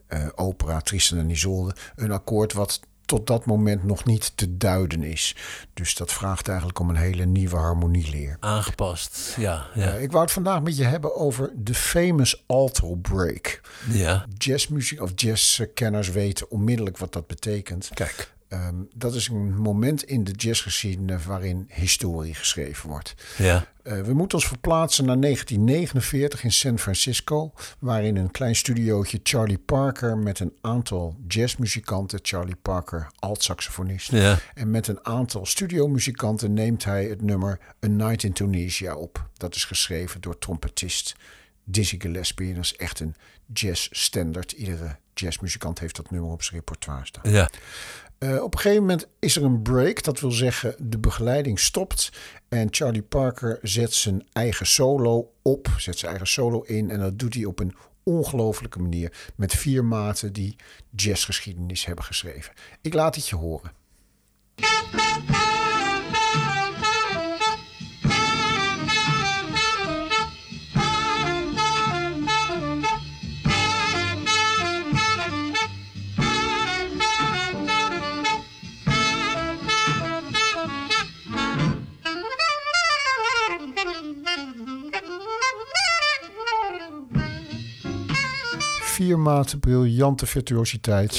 eh, opera Tristan en Isolde een akkoord wat tot dat moment nog niet te duiden is. Dus dat vraagt eigenlijk om een hele nieuwe harmonieleer. Aangepast, ja. Ja. Eh, ik wou het vandaag met je hebben over de famous alto break. ja. Jazzmuziek of jazzkenners weten onmiddellijk wat dat betekent. Kijk. Ehm, dat is een moment in de jazzgeschiedenis waarin historie geschreven wordt. Ja. Eh, we moeten ons verplaatsen naar 1949 in San Francisco, waarin een klein studiootje Charlie Parker met een aantal jazzmuzikanten, Charlie Parker alt-saxofonist, Ja. en met een aantal studiomuzikanten neemt hij het nummer A Night in Tunisia op. Dat is geschreven door trompetist Dizzy Gillespie. En dat is echt een jazzstandard. Iedere jazzmuzikant heeft dat nummer op zijn repertoire staan. Ja. Eh, op een gegeven moment is er een break. Dat wil zeggen, de begeleiding stopt. En Charlie Parker zet zijn eigen solo op. Zet zijn eigen solo in. En dat doet hij op een ongelofelijke manier. Met vier maten die jazzgeschiedenis hebben geschreven. Ik laat het je horen. Vier maten briljante virtuositeit.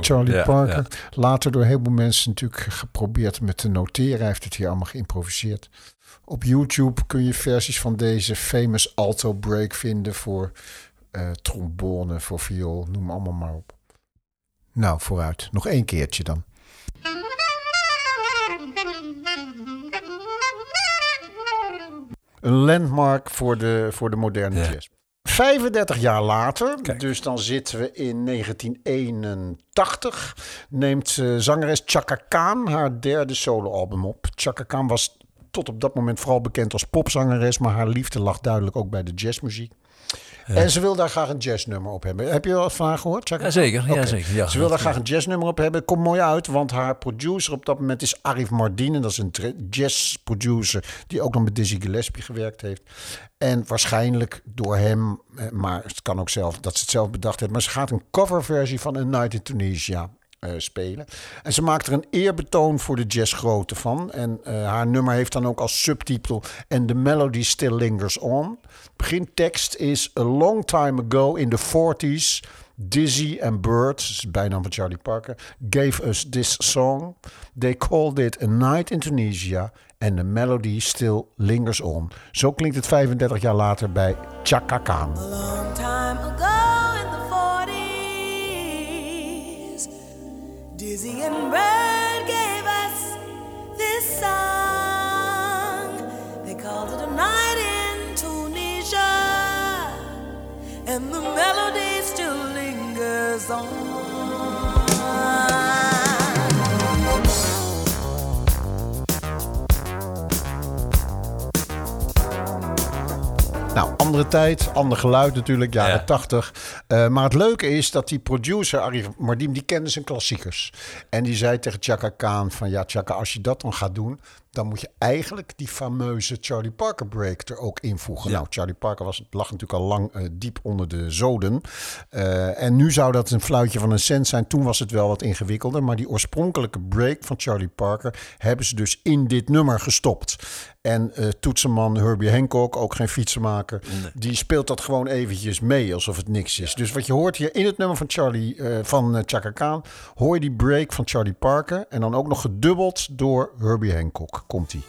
Charlie Ja, Parker. ja. Later door heel veel mensen natuurlijk geprobeerd met te noteren. Hij heeft het hier allemaal geïmproviseerd. Op YouTube kun je versies van deze famous alto break vinden voor eh, trombone, voor viool, noem allemaal maar op. Nou, vooruit. Nog één keertje dan. Een landmark voor de, voor de moderne Ja. jazz. 35 jaar later, Kijk. dus dan zitten we in 1981, neemt eh, zangeres Chaka Khan haar derde soloalbum op. Chaka Khan was tot op dat moment vooral bekend als popzangeres, maar haar liefde lag duidelijk ook bij de jazzmuziek. En ze wil daar graag een jazznummer op hebben. Heb je wel van haar gehoord? Jazeker. Ja, Ze wil daar graag een jazznummer op hebben. Komt mooi uit, want haar producer op dat moment is Arif Mardin. En dat is een jazzproducer die ook nog met Dizzy Gillespie gewerkt heeft. En waarschijnlijk door hem, eh, maar het kan ook zelf dat ze het zelf bedacht heeft. Maar ze gaat een coverversie van A Night in Tunisia eh, spelen. En ze maakt er een eerbetoon voor de jazzgrootte van. En eh, haar nummer heeft dan ook als subtitel And the Melody Still Lingers On. Begintekst is A long time ago in the 40s... Dizzy and Bird, bijnaam van Charlie Parker, gave us this song. They called it A Night in Tunisia and the melody still lingers on. Zo klinkt het 35 jaar later bij Chaka Khan. long time ago Dizzy and Bird gave us this song. They called it a night in Tunisia, and the melody still lingers on. Nou, andere tijd, ander geluid natuurlijk, jaren Ja. 80. Eh, maar het leuke is dat die producer, Arif Mardim, die kende zijn klassiekers. En die zei tegen Chaka Khan van, ja Chaka, als je dat dan gaat doen... dan moet je eigenlijk die fameuze Charlie Parker break er ook invoegen. Ja. Nou, Charlie Parker was, lag natuurlijk al lang eh, diep onder de zoden. Eh, en nu zou dat een fluitje van een cent zijn. Toen was het wel wat ingewikkelder. Maar die oorspronkelijke break van Charlie Parker... hebben ze dus in dit nummer gestopt. En eh, toetsenman Herbie Hancock, ook geen fietsenmaker... die speelt dat gewoon eventjes mee alsof het niks is. Dus wat je hoort hier in het nummer van, Charlie, van Chaka Khan... hoor je die break van Charlie Parker... en dan ook nog gedubbeld door Herbie Hancock. Komt-ie.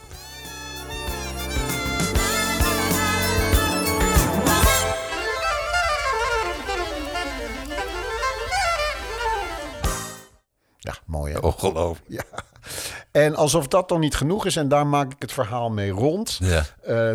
Ja, mooi hè? Ongelooflijk. Ja. En alsof dat dan niet genoeg is, en daar maak ik het verhaal mee rond. Ja. Eh,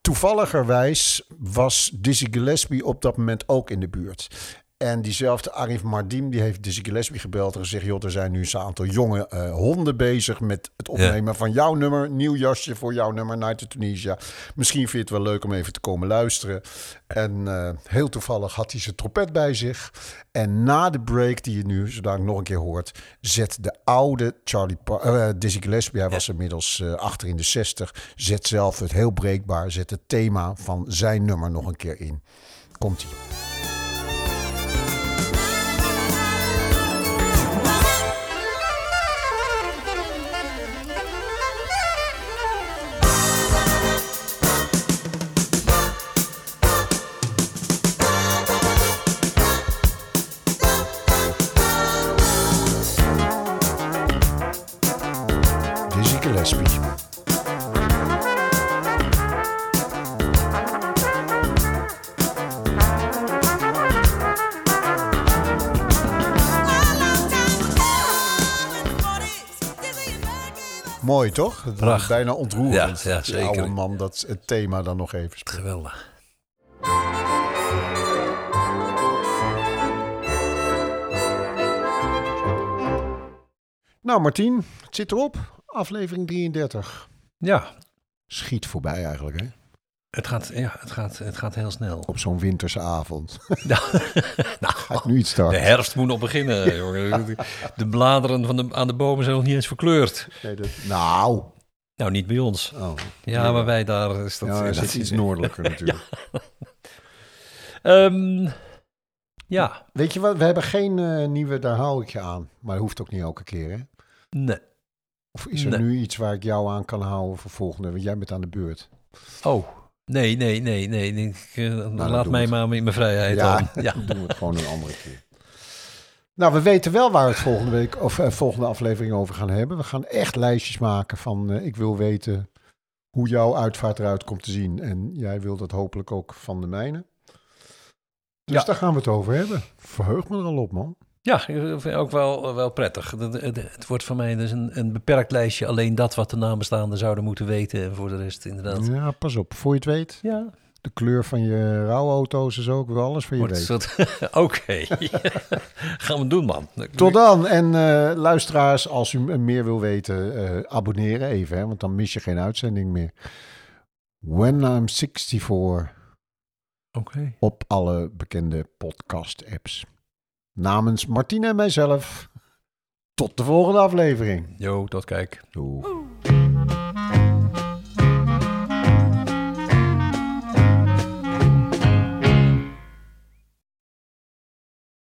toevalligerwijs was Dizzy Gillespie op dat moment ook in de buurt. En diezelfde Arif Mardim, die heeft Dizzy Gillespie gebeld en gezegd... joh, er zijn nu een aantal jonge eh, honden bezig met het opnemen van jouw nummer. Nieuw jasje voor jouw nummer, Night to Tunisia. Misschien vind je het wel leuk om even te komen luisteren. En eh, heel toevallig had hij zijn trompet bij zich. En na de break die je nu zodanig nog een keer hoort... zet de oude Charlie Pa- eh, Dizzy Gillespie, hij was inmiddels achter in de 60... zet zelf het heel breekbaar, zet het thema van zijn nummer nog een keer in. Komt-ie. Toch? Prachtig. Bijna ontroerend. Ja, ja, Die zeker. oude man dat het thema dan nog even speelt. Geweldig. Nou Martien, het zit erop. Aflevering 33. Ja, Schiet voorbij eigenlijk hè? Het gaat, ja het, gaat, het gaat heel snel. Op zo'n winterse avond. Nou, Ga ik nu iets de starten? herfst moet nog beginnen. jongen. De bladeren van de, aan de bomen zijn nog niet eens verkleurd. Nee, dat- Nou. Nou, niet bij ons. Oh. Ja, maar wij daar is dat... Ja, dat is iets noordelijker natuurlijk. Ehm, ja, Weet je wat, we hebben geen eh, nieuwe Daar hou ik je aan. Maar hoeft ook niet elke keer hè? nee. Of is er Nee. nu iets waar ik jou aan kan houden voor volgende? Want jij bent aan de beurt. Oh, Nee, nee, nee, nee. Ik, eh, dan laat mij maar in mijn vrijheid Ja, dan. Ja. doen we het gewoon een andere keer. Nou, we weten wel waar we het volgende week of eh, volgende aflevering over gaan hebben. We gaan echt lijstjes maken van eh, ik wil weten hoe jouw uitvaart eruit komt te zien. En jij wil dat hopelijk ook van de mijne. Dus Ja. daar gaan we het over hebben. Verheug me er al op, man. Ja, vind het ook wel, wel prettig. Het, het, wordt voor mij dus een, een beperkt lijstje. Alleen dat wat de nabestaanden zouden moeten weten. En voor de rest inderdaad. Ja, pas op. Voor je het weet, Ja, de kleur van je rouwauto's is ook wel alles van je wordt soort- Oké. Gaan we doen, man. Tot dan. En eh, luisteraars, als u meer wil weten, eh, abonneren even, hè, want dan mis je geen uitzending meer. When I'm 64 Oké. op alle bekende podcast-apps. Namens Martine en mijzelf, tot de volgende aflevering. Jo, tot kijk. Doei.